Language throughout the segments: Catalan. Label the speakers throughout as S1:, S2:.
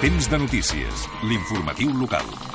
S1: Temps de notícies, l'informatiu local.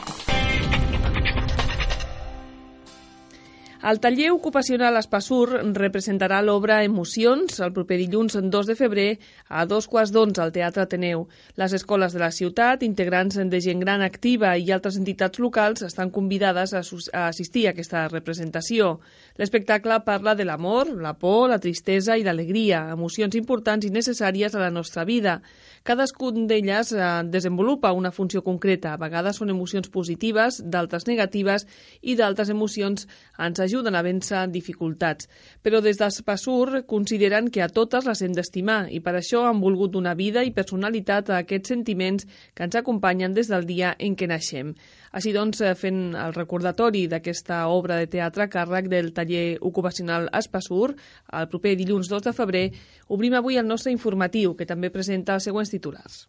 S2: El taller ocupacional Espassur representarà l'obra Emocions el proper dilluns 2 de febrer a dos quarts d'onze al Teatre Ateneu. Les escoles de la ciutat, integrants de gent gran activa i altres entitats locals estan convidades a, assistir a aquesta representació. L'espectacle parla de l'amor, la por, la tristesa i l'alegria, emocions importants i necessàries a la nostra vida. Cadascun d'elles eh, desenvolupa una funció concreta. A vegades són emocions positives, d'altres negatives i d'altres emocions ens ajuden a vèncer dificultats. Però des d'Espassur consideren que a totes les hem d'estimar i per això han volgut donar vida i personalitat a aquests sentiments que ens acompanyen des del dia en què naixem. Així doncs, eh, fent el recordatori d'aquesta obra de teatre càrrec del taller ocupacional Espassur, el proper dilluns 2 de febrer, obrim avui el nostre informatiu, que també presenta els següents titulars.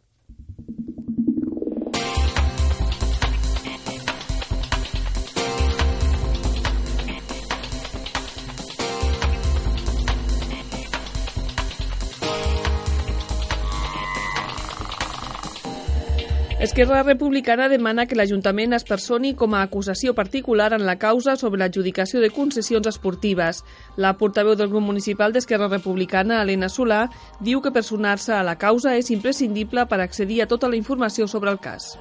S2: Esquerra Republicana demana que l'Ajuntament es personi com a acusació particular en la causa sobre l'adjudicació de concessions esportives. La portaveu del grup municipal d'Esquerra Republicana, Helena Solà, diu que personar-se a la causa és imprescindible per accedir a tota la informació sobre el cas.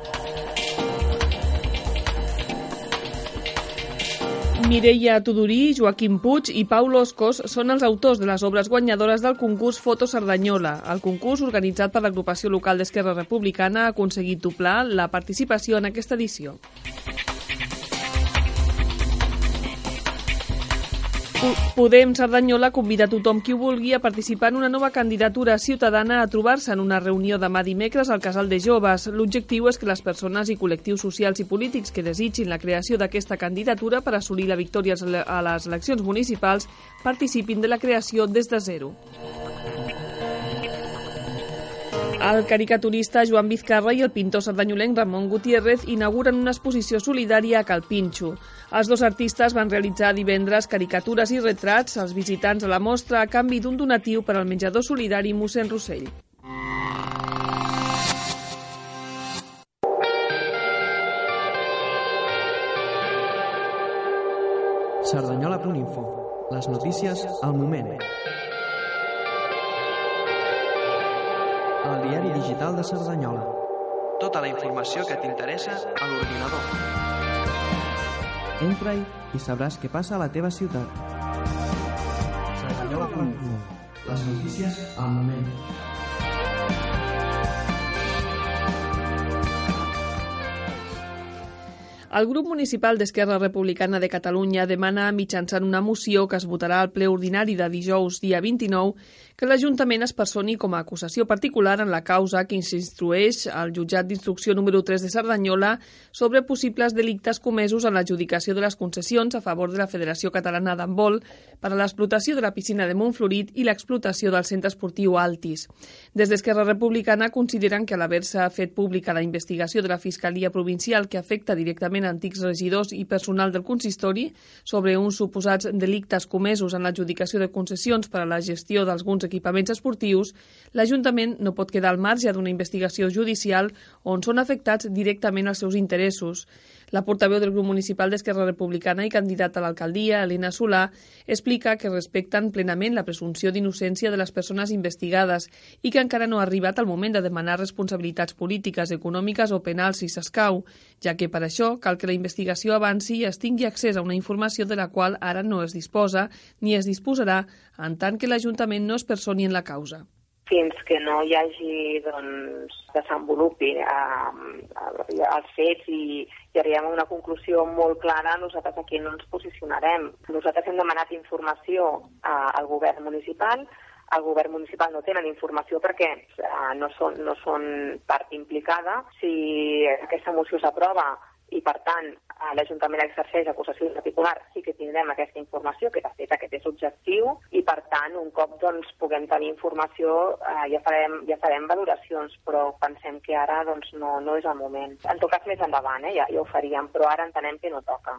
S2: Mireia Tudurí, Joaquim Puig i Pau Loscos són els autors de les obres guanyadores del concurs Foto Cerdanyola. El concurs, organitzat per l'agrupació local d'Esquerra Republicana, ha aconseguit doblar la participació en aquesta edició. Podem Cerdanyola convida tothom qui ho vulgui a participar en una nova candidatura ciutadana a trobar-se en una reunió demà dimecres al Casal de Joves. L'objectiu és que les persones i col·lectius socials i polítics que desitgin la creació d'aquesta candidatura per assolir la victòria a les eleccions municipals participin de la creació des de zero. El caricaturista Joan Vizcarra i el pintor sardanyolenc Ramon Gutiérrez inauguren una exposició solidària a Calpinxo. Els dos artistes van realitzar divendres caricatures i retrats als visitants a la mostra a canvi d'un donatiu per al menjador solidari mossèn Rossell.
S3: Cerdanyola.info Les notícies al moment. El diari digital de Cerdanyola. Tota la informació que t'interessa a l'ordinador. Entra-hi i sabràs què passa a la teva ciutat. Cerdanyola.info Les notícies al moment.
S2: El grup municipal d'Esquerra Republicana de Catalunya demana mitjançant una moció que es votarà al ple ordinari de dijous dia 29 que l'Ajuntament es personi com a acusació particular en la causa que s'instrueix al jutjat d'instrucció número 3 de Cerdanyola sobre possibles delictes comesos en l'adjudicació de les concessions a favor de la Federació Catalana d'Handbol per a l'explotació de la piscina de Montflorit i l'explotació del centre esportiu Altis. Des d'Esquerra Republicana consideren que l'haver-se fet pública la investigació de la Fiscalia Provincial que afecta directament antics regidors i personal del consistori sobre uns suposats delictes comesos en l'adjudicació de concessions per a la gestió d'alguns equipaments esportius, l'Ajuntament no pot quedar al marge d'una investigació judicial on són afectats directament els seus interessos. La portaveu del grup municipal d'Esquerra Republicana i candidata a l'alcaldia, Elena Solà, explica que respecten plenament la presumpció d'innocència de les persones investigades i que encara no ha arribat el moment de demanar responsabilitats polítiques, econòmiques o penals si s'escau, ja que per això cal que la investigació avanci i es tingui accés a una informació de la qual ara no es disposa ni es disposarà en tant que l'Ajuntament no es personi en la causa
S4: fins que no hi hagi, doncs, desenvolupi eh, els fets i, i arribem a una conclusió molt clara, nosaltres aquí no ens posicionarem. Nosaltres hem demanat informació eh, al govern municipal, el govern municipal no tenen informació perquè uh, no, són, no són part implicada. Si aquesta moció s'aprova i, per tant, l'Ajuntament exerceix acusació particular, sí que tindrem aquesta informació, que de fet aquest és objectiu, i, per tant, un cop doncs, puguem tenir informació eh, ja, farem, ja farem valoracions, però pensem que ara doncs, no, no és el moment. En tot cas, més endavant, eh, ja, ja ho faríem, però ara entenem que no toca.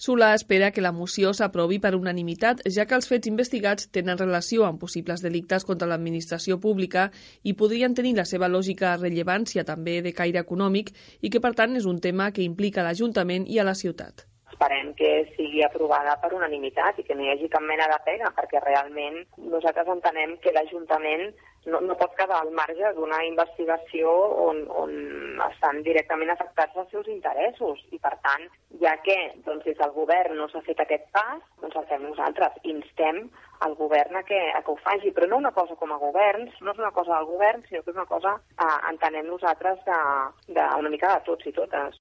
S2: Solà espera que la moció s'aprovi per unanimitat, ja que els fets investigats tenen relació amb possibles delictes contra l'administració pública i podrien tenir la seva lògica rellevància també de caire econòmic i que, per tant, és un tema que implica l'Ajuntament i a la ciutat.
S4: Esperem que sigui aprovada per unanimitat i que no hi hagi cap mena de pega, perquè realment nosaltres entenem que l'Ajuntament no, no pot quedar al marge d'una investigació on, on estan directament afectats els seus interessos. I, per tant, ja que doncs, des del govern no s'ha fet aquest pas, doncs el fem nosaltres. Instem al govern a que, a que ho faci, però no una cosa com a governs, no és una cosa del govern, sinó que és una cosa, eh, entenem nosaltres, de, de, una mica de tots i totes.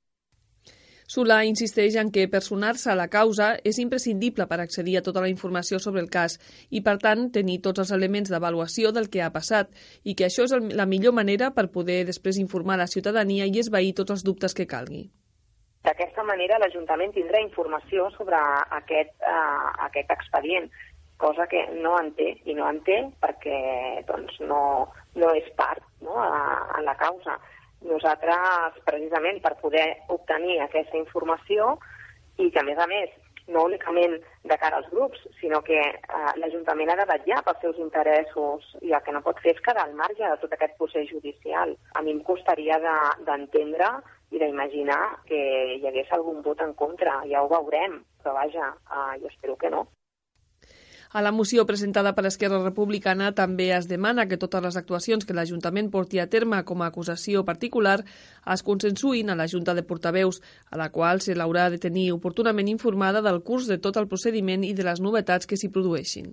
S2: Solà insisteix en que personar-se a la causa és imprescindible per accedir a tota la informació sobre el cas i, per tant, tenir tots els elements d'avaluació del que ha passat i que això és la millor manera per poder després informar la ciutadania i esvair tots els dubtes que calgui.
S4: D'aquesta manera l'Ajuntament tindrà informació sobre aquest, uh, aquest expedient, cosa que no en té, i no en té perquè doncs, no, no és part no, a, a la causa nosaltres, precisament per poder obtenir aquesta informació i que, a més a més, no únicament de cara als grups, sinó que eh, l'Ajuntament ha de vetllar pels seus interessos i el que no pot fer és quedar al marge de tot aquest procés judicial. A mi em costaria d'entendre de, i d'imaginar que hi hagués algun vot en contra. Ja ho veurem, però vaja, eh, jo espero que no.
S2: A la moció presentada per Esquerra Republicana també es demana que totes les actuacions que l'Ajuntament porti a terme com a acusació particular es consensuïn a la Junta de Portaveus, a la qual se l'haurà de tenir oportunament informada del curs de tot el procediment i de les novetats que s'hi produeixin.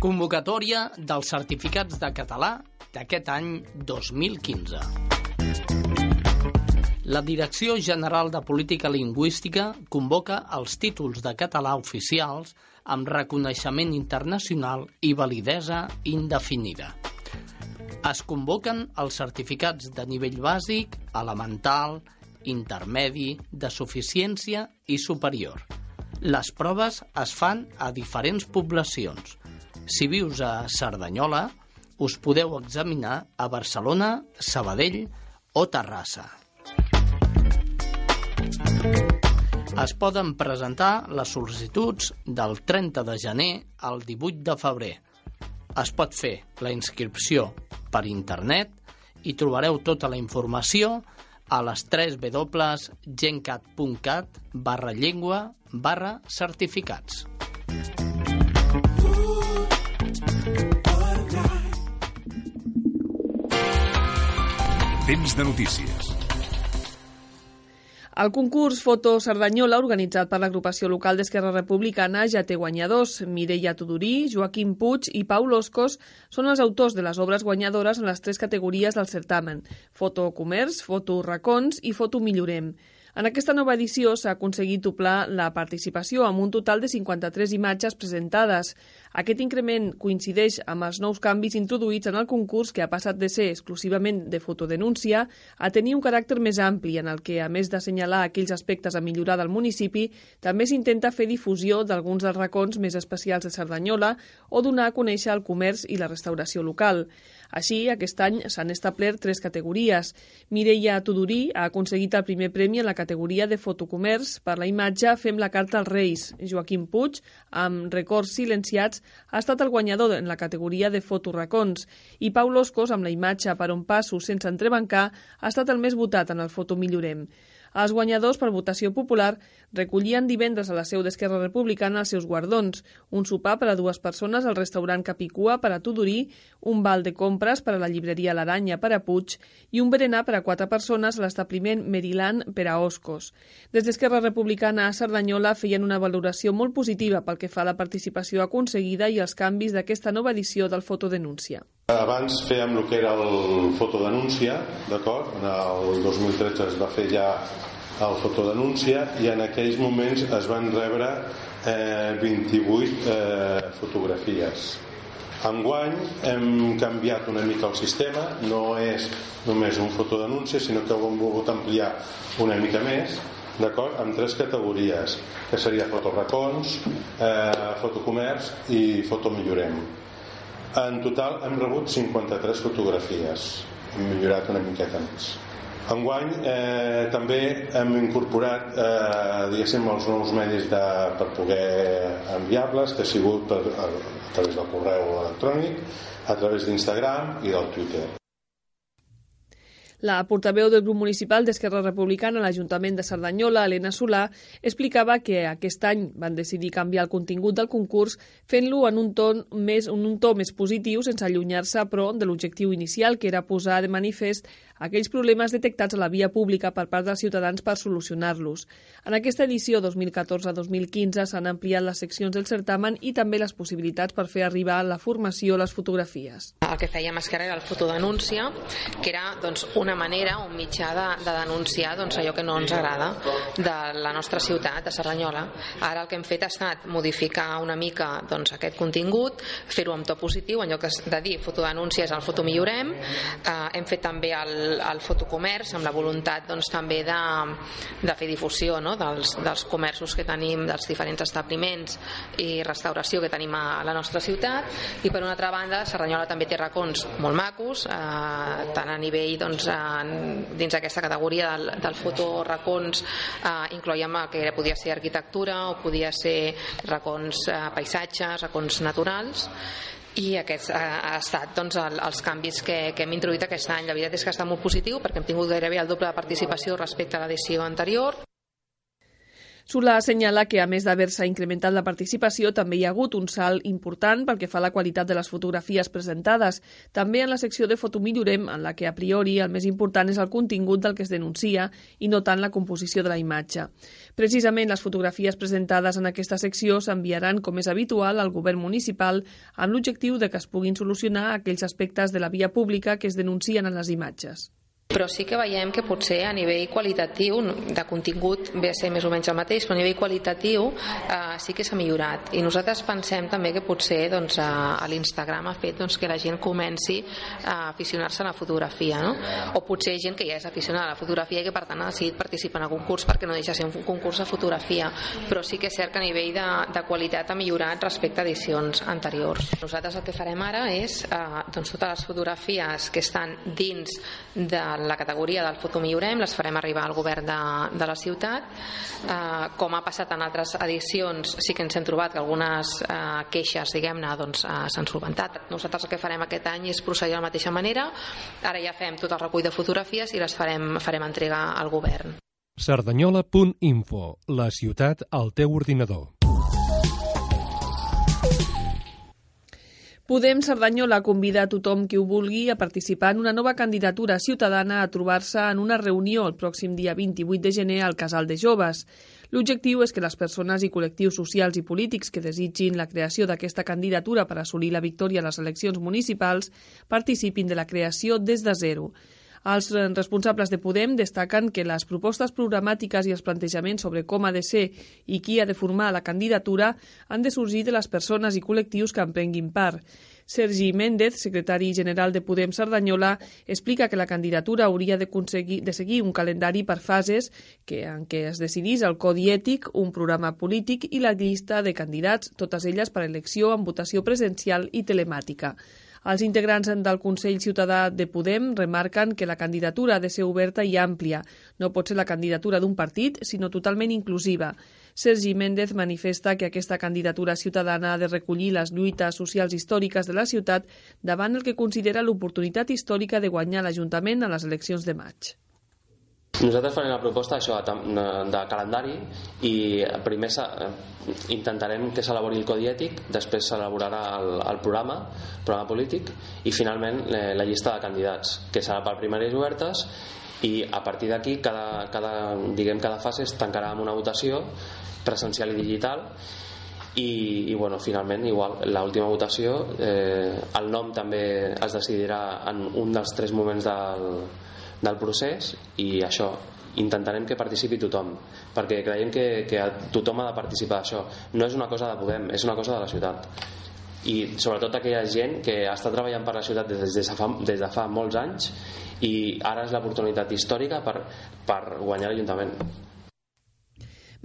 S5: Convocatòria dels certificats de català d'aquest any 2015. La Direcció General de Política Lingüística convoca els títols de català oficials amb reconeixement internacional i validesa indefinida. Es convoquen els certificats de nivell bàsic, elemental, intermedi, de suficiència i superior. Les proves es fan a diferents poblacions. Si vius a Cerdanyola, us podeu examinar a Barcelona, Sabadell o Terrassa. Es poden presentar les sol·licituds del 30 de gener al 18 de febrer. Es pot fer la inscripció per internet i trobareu tota la informació a les 3 www.gencat.cat barra llengua barra certificats.
S1: Temps de notícies.
S2: El concurs Foto Cerdanyola, organitzat per l'agrupació local d'Esquerra Republicana, ja té guanyadors. Mireia Tudurí, Joaquim Puig i Pau Loscos són els autors de les obres guanyadores en les tres categories del certamen. Foto Comerç, Foto Racons i Foto Millorem. En aquesta nova edició s'ha aconseguit doblar la participació amb un total de 53 imatges presentades. Aquest increment coincideix amb els nous canvis introduïts en el concurs que ha passat de ser exclusivament de fotodenúncia a tenir un caràcter més ampli en el que, a més d'assenyalar aquells aspectes a millorar del municipi, també s'intenta fer difusió d'alguns dels racons més especials de Cerdanyola o donar a conèixer el comerç i la restauració local. Així, aquest any s'han establert tres categories. Mireia Tudurí ha aconseguit el primer premi en la categoria de fotocomerç per la imatge Fem la carta als Reis. Joaquim Puig, amb records silenciats, ha estat el guanyador en la categoria de fotoracons i Pau Loscos, amb la imatge Per on passo sense entrebancar, ha estat el més votat en el Fotomillorem. Els guanyadors per votació popular recollien divendres a la seu d'Esquerra Republicana els seus guardons, un sopar per a dues persones al restaurant Capicua per a Tudorí, un val de compres per a la llibreria L'Aranya per a Puig i un berenar per a quatre persones a l'establiment Meriland per a Oscos. Des d'Esquerra Republicana a Cerdanyola feien una valoració molt positiva pel que fa a la participació aconseguida i els canvis d'aquesta nova edició del Fotodenúncia.
S6: Abans fèiem el que era el fotodenúncia, d'acord? En el 2013 es va fer ja el fotodenúncia i en aquells moments es van rebre eh, 28 eh, fotografies Enguany hem canviat una mica el sistema, no és només un fotodenúncia, sinó que ho hem volgut ampliar una mica més, d'acord, amb tres categories, que seria fotoracons, eh, fotocomerç i fotomillorem. En total hem rebut 53 fotografies, hem millorat una miqueta més. Enguany eh, també hem incorporat eh, diguéssim els nous medis de, per poder enviar-les que ha sigut per, a, a través del correu electrònic a través d'Instagram i del Twitter
S2: la portaveu del grup municipal d'Esquerra Republicana a l'Ajuntament de Cerdanyola, Helena Solà, explicava que aquest any van decidir canviar el contingut del concurs fent-lo en un to més, en un to més positiu sense allunyar-se, però, de l'objectiu inicial, que era posar de manifest aquells problemes detectats a la via pública per part dels ciutadans per solucionar-los. En aquesta edició 2014-2015 s'han ampliat les seccions del certamen i també les possibilitats per fer arribar la formació a les fotografies.
S7: El que fèiem Esquerra era el fotodenúncia, que era doncs, un una manera, un mitjà de, de denunciar doncs, allò que no ens agrada de la nostra ciutat, de Cerdanyola. Ara el que hem fet ha estat modificar una mica doncs, aquest contingut, fer-ho amb to positiu, en lloc de dir fotodenúncies al fotomillorem, eh, hem fet també el, el fotocomerç amb la voluntat doncs, també de, de fer difusió no? dels, dels comerços que tenim, dels diferents establiments i restauració que tenim a la nostra ciutat i per una altra banda Cerdanyola també té racons molt macos eh, tant a nivell doncs, en, dins aquesta categoria del, del fotoracons eh, incloïem el que podia ser arquitectura o podia ser racons eh, paisatges, racons naturals i aquests eh, ha estat doncs, el, els canvis que, que hem introduït aquest any. La veritat és que està molt positiu perquè hem tingut gairebé el doble de participació respecte a l'edició anterior.
S2: Solà assenyala que, a més d'haver-se incrementat la participació, també hi ha hagut un salt important pel que fa a la qualitat de les fotografies presentades. També en la secció de Fotomillorem, en la que a priori el més important és el contingut del que es denuncia i no tant la composició de la imatge. Precisament les fotografies presentades en aquesta secció s'enviaran, com és habitual, al govern municipal amb l'objectiu de que es puguin solucionar aquells aspectes de la via pública que es denuncien en les imatges
S7: però sí que veiem que potser a nivell qualitatiu de contingut ve a ser més o menys el mateix però a nivell qualitatiu eh, sí que s'ha millorat. I nosaltres pensem també que potser doncs, a, a l'Instagram ha fet doncs, que la gent comenci a aficionar-se a la fotografia no? o potser gent que ja és aficionada a la fotografia i que per tant ha decidit participar en el concurs perquè no deixa ser un concurs de fotografia. Però sí que és cert que a nivell de, de qualitat ha millorat respecte a edicions anteriors. Nosaltres el que farem ara és eh, doncs, totes les fotografies que estan dins de la categoria del fotomillorem les farem arribar al govern de, de la ciutat. Eh, com ha passat en altres edicions sí que ens hem trobat que algunes eh, queixes diguem-ne doncs, eh, s'han solventat. Nosaltres el que farem aquest any és procedir de la mateixa manera. Ara ja fem tot el recull de fotografies i les farem, farem entregar al govern.
S8: Cerdanyola.info La ciutat al teu ordinador
S2: Podem Cerdanyola convida a tothom qui ho vulgui a participar en una nova candidatura ciutadana a trobar-se en una reunió el pròxim dia 28 de gener al Casal de Joves. L'objectiu és que les persones i col·lectius socials i polítics que desitgin la creació d'aquesta candidatura per assolir la victòria a les eleccions municipals participin de la creació des de zero. Els responsables de Podem destaquen que les propostes programàtiques i els plantejaments sobre com ha de ser i qui ha de formar la candidatura han de sorgir de les persones i col·lectius que en prenguin part. Sergi Méndez, secretari general de Podem Cerdanyola, explica que la candidatura hauria de, de seguir un calendari per fases que, en què es decidís el codi ètic, un programa polític i la llista de candidats, totes elles per elecció amb votació presencial i telemàtica. Els integrants del Consell Ciutadà de Podem remarquen que la candidatura ha de ser oberta i àmplia. No pot ser la candidatura d'un partit, sinó totalment inclusiva. Sergi Méndez manifesta que aquesta candidatura ciutadana ha de recollir les lluites socials històriques de la ciutat davant el que considera l'oportunitat històrica de guanyar l'Ajuntament a les eleccions de maig.
S9: Nosaltres farem la proposta això, de, calendari i primer intentarem que s'elabori el codi ètic, després s'elaborarà el, el programa, programa polític i finalment eh, la llista de candidats, que serà per primàries obertes i a partir d'aquí cada, cada, diguem, cada fase es tancarà amb una votació presencial i digital i, i bueno, finalment igual l'última votació eh, el nom també es decidirà en un dels tres moments del, del procés i això intentarem que participi tothom perquè creiem que, que tothom ha de participar d'això no és una cosa de Podem, és una cosa de la ciutat. I sobretot aquella gent que està treballant per la ciutat des de fa, des de fa molts anys i ara és l'oportunitat històrica per, per guanyar l'Ajuntament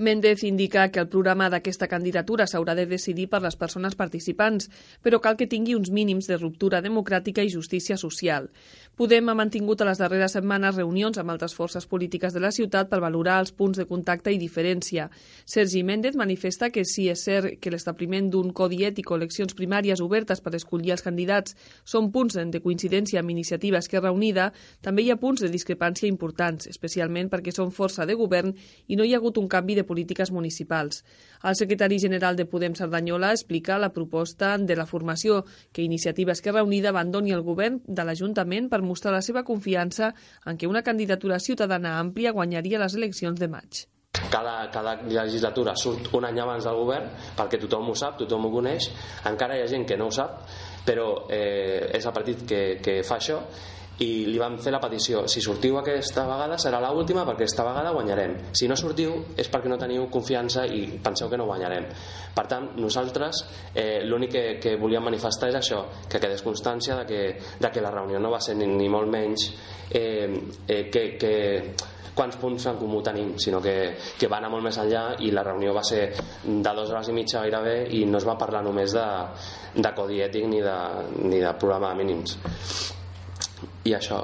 S2: Méndez indica que el programa d'aquesta candidatura s'haurà de decidir per les persones participants, però cal que tingui uns mínims de ruptura democràtica i justícia social. Podem ha mantingut a les darreres setmanes reunions amb altres forces polítiques de la ciutat per valorar els punts de contacte i diferència. Sergi Méndez manifesta que si és cert que l'establiment d'un codi ètic o eleccions primàries obertes per escollir els candidats són punts de coincidència amb iniciativa Esquerra Unida, també hi ha punts de discrepància importants, especialment perquè són força de govern i no hi ha hagut un canvi de polítiques municipals. El secretari general de Podem Cerdanyola explica la proposta de la formació que Iniciativa Esquerra Unida abandoni el govern de l'Ajuntament per mostrar la seva confiança en que una candidatura ciutadana àmplia guanyaria les eleccions de maig.
S9: Cada, cada legislatura surt un any abans del govern perquè tothom ho sap, tothom ho coneix. Encara hi ha gent que no ho sap però eh, és el partit que, que fa això i li vam fer la petició si sortiu aquesta vegada serà l última perquè aquesta vegada guanyarem. Si no sortiu és perquè no teniu confiança i penseu que no guanyarem. Per tant nosaltres eh, l'únic que, que volíem manifestar és això que quedés constància de que, de que la reunió no va ser ni, ni molt menys eh, eh, que, que quants punts en comú tenim, sinó que, que va anar molt més enllà i la reunió va ser de dues hores i mitja gairebé i no es va parlar només de, de codi ètic ni de, ni de programa de mínims i això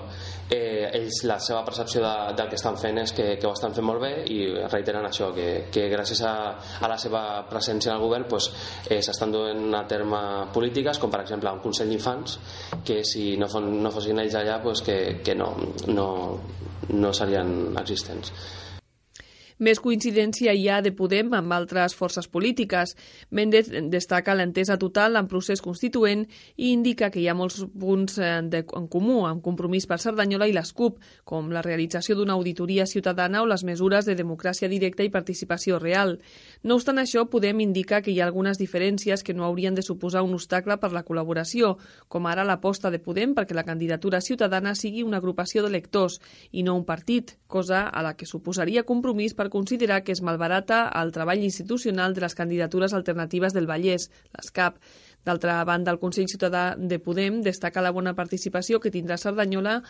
S9: eh, ells la seva percepció de, del que estan fent és que, que ho estan fent molt bé i reiteren això, que, que gràcies a, a la seva presència en el govern pues, eh, duent a terme polítiques com per exemple un Consell d'Infants que si no, fon, no fossin ells allà pues, que, que no, no, no serien existents
S2: més coincidència hi ha de Podem amb altres forces polítiques. Méndez destaca l'entesa total en procés constituent i indica que hi ha molts punts eh, de, en comú amb compromís per Cerdanyola i les CUP, com la realització d'una auditoria ciutadana o les mesures de democràcia directa i participació real. No obstant això, Podem indica que hi ha algunes diferències que no haurien de suposar un obstacle per la col·laboració, com ara l'aposta de Podem perquè la candidatura ciutadana sigui una agrupació d'electors i no un partit, cosa a la que suposaria compromís per considerar que es malbarata el treball institucional de les candidatures alternatives del Vallès, les CAP. D'altra banda, el Consell Ciutadà de Podem destaca la bona participació que tindrà Cerdanyola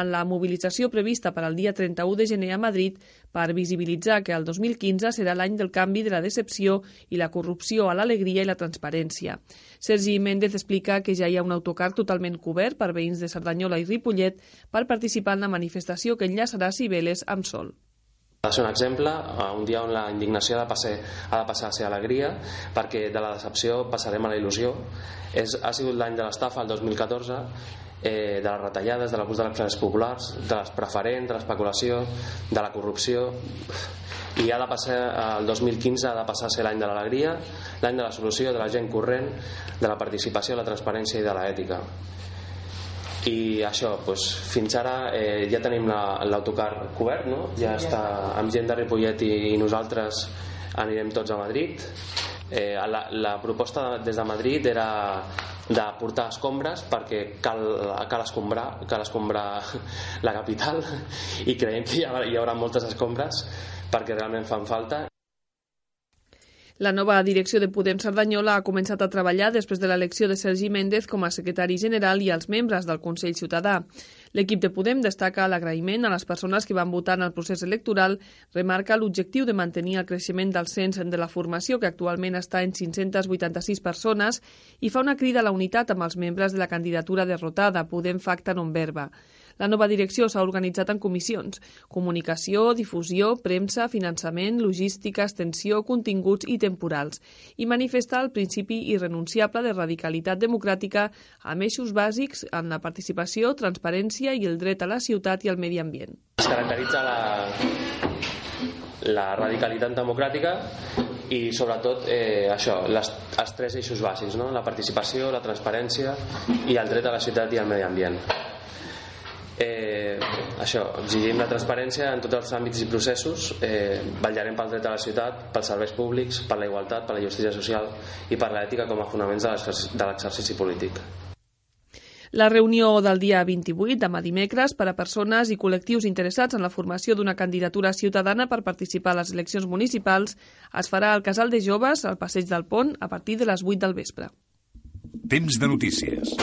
S2: en la mobilització prevista per al dia 31 de gener a Madrid per visibilitzar que el 2015 serà l'any del canvi de la decepció i la corrupció a l'alegria i la transparència. Sergi Méndez explica que ja hi ha un autocar totalment cobert per veïns de Cerdanyola i Ripollet per participar en la manifestació que enllaçarà Cibeles amb Sol
S9: de ser un exemple, eh, un dia on la indignació ha de, passar, ha de passar a ser alegria, perquè de la decepció passarem a la il·lusió. És, ha sigut l'any de l'estafa, el 2014, eh, de les retallades, de l'abús de les classes populars, de les preferents, de l'especulació, de la corrupció, i ha de passar, el 2015 ha de passar a ser l'any de l'alegria, l'any de la solució, de la gent corrent, de la participació, de la transparència i de l'ètica i això, doncs, fins ara eh, ja tenim l'autocar la, cobert no? ja està amb gent de Ripollet i, i nosaltres anirem tots a Madrid. Eh, la, la proposta des de Madrid era de portar escombres perquè cal, cal, escombrar, cal escombrar la capital i creiem que hi, ha, hi haurà moltes escombres perquè realment fan falta
S2: la nova direcció de Podem Cerdanyola ha començat a treballar després de l'elecció de Sergi Méndez com a secretari general i als membres del Consell Ciutadà. L'equip de Podem destaca l'agraïment a les persones que van votar en el procés electoral, remarca l'objectiu de mantenir el creixement del cens de la formació, que actualment està en 586 persones, i fa una crida a la unitat amb els membres de la candidatura derrotada, Podem Facta Non Verba. La nova direcció s'ha organitzat en comissions. Comunicació, difusió, premsa, finançament, logística, extensió, continguts i temporals. I manifesta el principi irrenunciable de radicalitat democràtica amb eixos bàsics en la participació, transparència i el dret a la ciutat i al medi ambient.
S9: Es caracteritza la, la radicalitat democràtica i sobretot eh, això, les, els tres eixos bàsics, no? la participació, la transparència i el dret a la ciutat i al medi ambient eh, això, exigim la transparència en tots els àmbits i processos eh, vetllarem pel dret a la ciutat pels serveis públics, per la igualtat, per la justícia social i per l'ètica com a fonaments de l'exercici polític
S2: La reunió del dia 28, demà dimecres, per a persones i col·lectius interessats en la formació d'una candidatura ciutadana per participar a les eleccions municipals es farà al Casal de Joves, al Passeig del Pont, a partir de les 8 del vespre.
S1: Temps de notícies.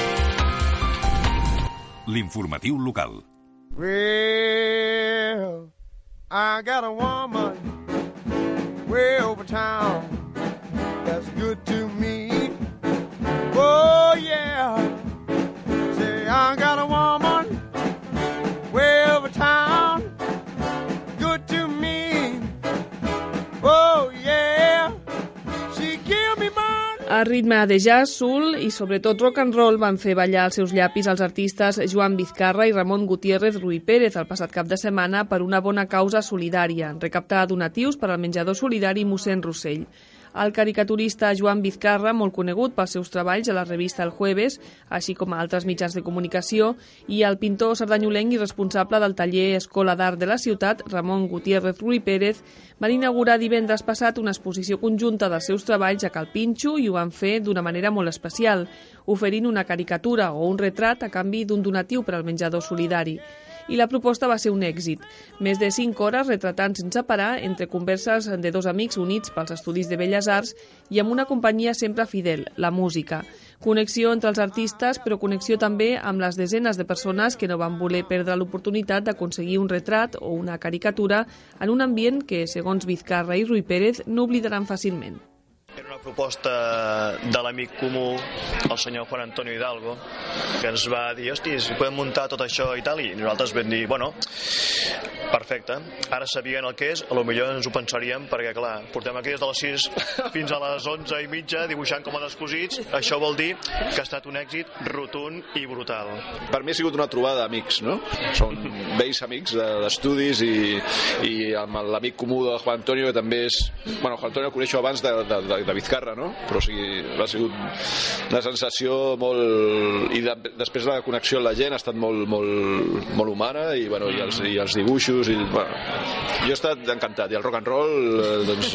S1: L'informatiu local.
S10: Well, I got a woman way over town that's good to me. Oh, yeah. A
S2: ritme de jazz, soul i sobretot rock and roll van fer ballar els seus llapis als artistes Joan Vizcarra i Ramon Gutiérrez Ruiz Pérez el passat cap de setmana per una bona causa solidària, recaptar donatius per al menjador solidari mossèn Rossell. El caricaturista Joan Vizcarra, molt conegut pels seus treballs a la revista El Jueves, així com a altres mitjans de comunicació, i el pintor sardanyolenc i responsable del taller Escola d'Art de la ciutat, Ramon Gutiérrez Ruiz Pérez, van inaugurar divendres passat una exposició conjunta dels seus treballs a Calpinxo i ho van fer d'una manera molt especial, oferint una caricatura o un retrat a canvi d'un donatiu per al menjador solidari i la proposta va ser un èxit. Més de 5 hores retratant sense parar entre converses de dos amics units pels estudis de Belles Arts i amb una companyia sempre fidel, la música. Connexió entre els artistes, però connexió també amb les desenes de persones que no van voler perdre l'oportunitat d'aconseguir un retrat o una caricatura en un ambient que, segons Vizcarra i Rui Pérez, no oblidaran fàcilment.
S11: Proposta de l'amic comú, el senyor Juan Antonio Hidalgo, que ens va dir, hosti, si podem muntar tot això i tal, i nosaltres vam dir, bueno, perfecte, ara sabien el que és, a lo millor ens ho pensaríem, perquè clar, portem aquí des de les 6 fins a les 11 i mitja dibuixant com a descosits, això vol dir que ha estat un èxit rotund i brutal.
S12: Per mi ha sigut una trobada d'amics, no? Són vells amics de- d'estudis i, i amb l'amic comú de Juan Antonio, que també és... Bueno, Juan Antonio el coneixo abans de, de, de, de Vizcarra, no? Però o sigui, ha sigut una sensació molt... I de, després la connexió amb la gent ha estat molt, molt, molt humana i, bueno, i, els, i els dibuixos i, bueno, jo he estat encantat i el rock and roll eh, doncs,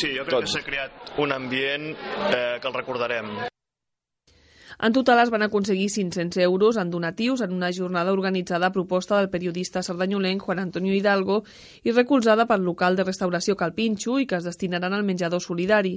S11: Sí, jo crec que s'ha creat un ambient eh, que el recordarem.
S2: En total es van aconseguir 500 euros en donatius en una jornada organitzada a proposta del periodista sardanyolenc Juan Antonio Hidalgo i recolzada pel local de restauració Calpinxo i que es destinaran al menjador solidari.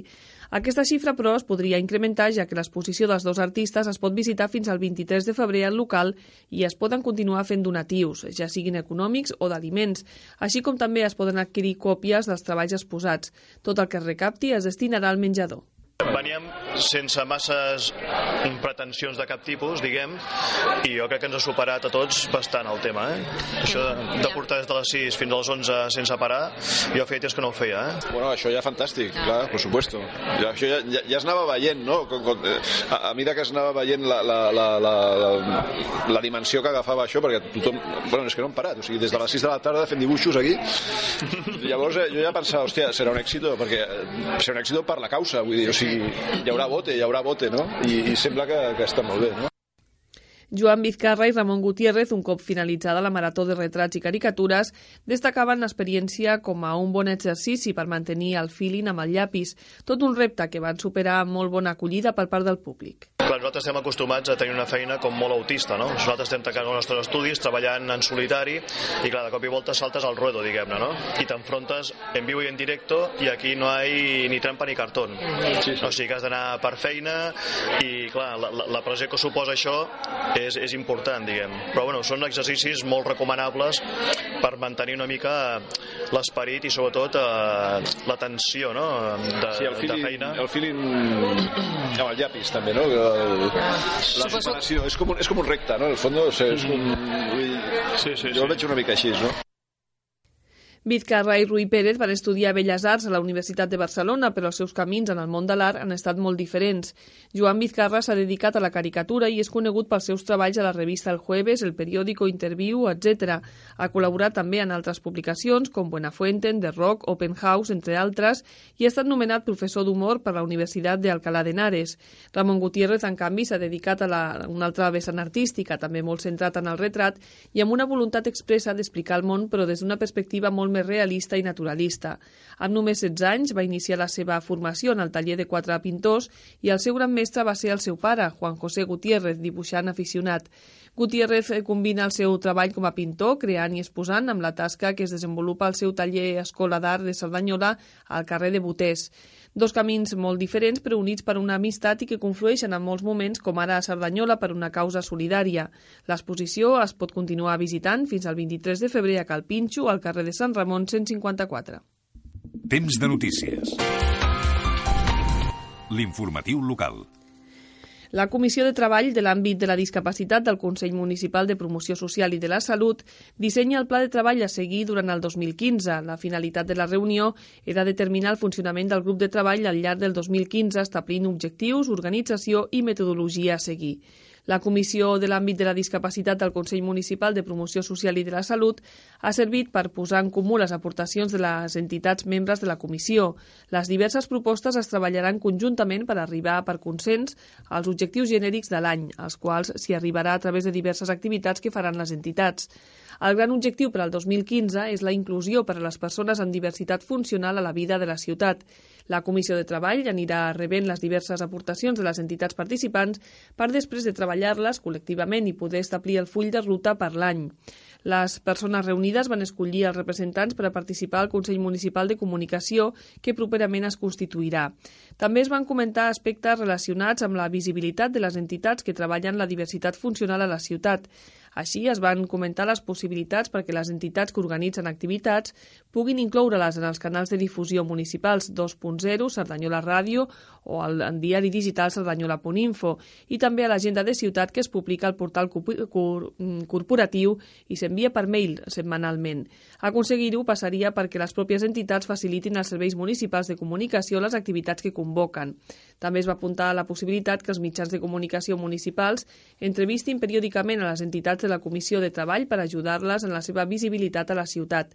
S2: Aquesta xifra, però, es podria incrementar ja que l'exposició dels dos artistes es pot visitar fins al 23 de febrer al local i es poden continuar fent donatius, ja siguin econòmics o d'aliments, així com també es poden adquirir còpies dels treballs exposats. Tot el que es recapti es destinarà al menjador.
S11: Veníem sense masses pretensions de cap tipus, diguem, i jo crec que ens ha superat a tots bastant el tema, eh? Això de, de portar des de les 6 fins a les 11 sense parar, jo feia temps que no ho feia, eh?
S12: Bueno, això ja fantàstic, clar, per supuesto. Ja, això ja, ja, ja es anava veient, no? Com, com, eh, a, a mesura que es anava veient la, la, la, la, la, la dimensió que agafava això, perquè tothom... Bueno, és que no han parat, o sigui, des de les 6 de la tarda fent dibuixos aquí. Llavors eh, jo ja pensava, hòstia, serà un èxit, perquè eh, serà un èxit per la causa, vull dir, o sigui, hi haurà bote, hi haurà bote, no? I, i sembla que, que està molt bé, no?
S2: Joan Vizcarra i Ramon Gutiérrez, un cop finalitzada la marató de retrats i caricatures, destacaven l'experiència com a un bon exercici per mantenir el feeling amb el llapis, tot un repte que van superar amb molt bona acollida per part del públic.
S11: Clar, nosaltres estem acostumats a tenir una feina com molt autista, no? Nosaltres estem tancant els nostres estudis, treballant en solitari, i clar, de cop i volta saltes al ruedo, diguem-ne, no? I t'enfrontes en viu i en directo, i aquí no hi ni trampa ni cartón. Sí, sí. O sigui que has d'anar per feina, i clar, la, la- la pressió que suposa això és, és important, diguem. Però bueno, són exercicis molt recomanables per mantenir una mica l'esperit i sobretot eh, la tensió, no?, de,
S12: Sí, el
S11: de
S12: feeling,
S11: feina.
S12: el feeling amb el llapis també, no? El, la superació, és com, un, és com un recte, no? En el fons, és com... Vull,
S11: sí, sí,
S12: jo el veig una mica així, no?
S2: Vizcarra i Rui Pérez van estudiar Belles Arts a la Universitat de Barcelona, però els seus camins en el món de l'art han estat molt diferents. Joan Vizcarra s'ha dedicat a la caricatura i és conegut pels seus treballs a la revista El Jueves, El Periódico, Interview, etc. Ha col·laborat també en altres publicacions com Buenafuente, The Rock, Open House, entre altres, i ha estat nomenat professor d'humor per la Universitat de Alcalá de Henares. Ramon Gutiérrez, en canvi, s'ha dedicat a la, una altra vessant artística, també molt centrat en el retrat, i amb una voluntat expressa d'explicar el món, però des d'una perspectiva molt més realista i naturalista. Amb només 16 anys va iniciar la seva formació en el taller de quatre pintors i el seu gran mestre va ser el seu pare, Juan José Gutiérrez, dibuixant aficionat. Gutiérrez combina el seu treball com a pintor, creant i exposant amb la tasca que es desenvolupa al seu taller Escola d'Art de Cerdanyola al carrer de Botés. Dos camins molt diferents però units per una amistat i que conflueixen en molts moments com ara a Cerdanyola per una causa solidària. L'exposició es pot continuar visitant fins al 23 de febrer a Calpinxo, al carrer de Sant Ramon 154.
S1: Temps de notícies. L'informatiu local.
S2: La Comissió de Treball de l'àmbit de la discapacitat del Consell Municipal de Promoció Social i de la Salut dissenya el pla de treball a seguir durant el 2015. La finalitat de la reunió era determinar el funcionament del grup de treball al llarg del 2015, establint objectius, organització i metodologia a seguir. La Comissió de l'àmbit de la discapacitat del Consell Municipal de Promoció Social i de la Salut ha servit per posar en comú les aportacions de les entitats membres de la comissió. Les diverses propostes es treballaran conjuntament per arribar per consens als objectius genèrics de l'any, als quals s'hi arribarà a través de diverses activitats que faran les entitats. El gran objectiu per al 2015 és la inclusió per a les persones amb diversitat funcional a la vida de la ciutat. La Comissió de Treball anirà rebent les diverses aportacions de les entitats participants per després de treballar-les col·lectivament i poder establir el full de ruta per l'any. Les persones reunides van escollir els representants per a participar al Consell Municipal de Comunicació, que properament es constituirà. També es van comentar aspectes relacionats amb la visibilitat de les entitats que treballen la diversitat funcional a la ciutat. Així es van comentar les possibilitats perquè les entitats que organitzen activitats puguin incloure-les en els canals de difusió municipals 2.0, Cerdanyola Ràdio o al diari digital cerdanyola.info i també a l'agenda de ciutat que es publica al portal corporatiu i s'envia per mail setmanalment. Aconseguir-ho passaria perquè les pròpies entitats facilitin als serveis municipals de comunicació les activitats que convoquen. També es va apuntar a la possibilitat que els mitjans de comunicació municipals entrevistin periòdicament a les entitats de la Comissió de Treball per ajudar-les en la seva visibilitat a la ciutat.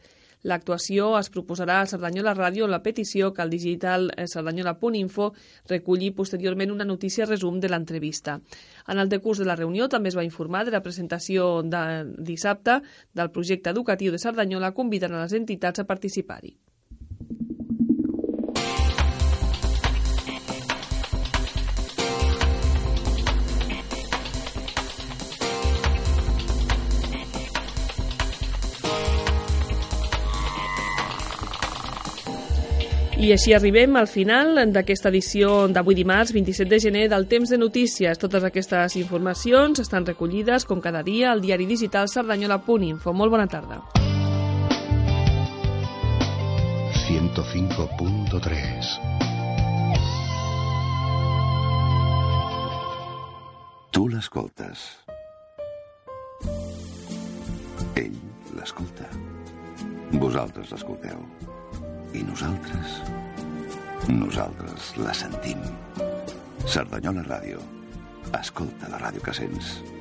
S2: L'actuació es proposarà a Cerdanyola Ràdio la petició que el digital cerdanyola.info reculli posteriorment una notícia resum de l'entrevista. En el decurs de la reunió també es va informar de la presentació de dissabte del projecte educatiu de Cerdanyola convidant a les entitats a participar-hi. I així arribem al final d'aquesta edició d'avui dimarts, 27 de gener, del Temps de Notícies. Totes aquestes informacions estan recollides, com cada dia, al diari digital sardanyola.info. Molt bona tarda.
S13: 105.3 Tu l'escoltes. Ell l'escolta. Vosaltres l'escolteu. I nosaltres? Nosaltres la sentim. Cerdanyola Ràdio. Escolta la ràdio que sents.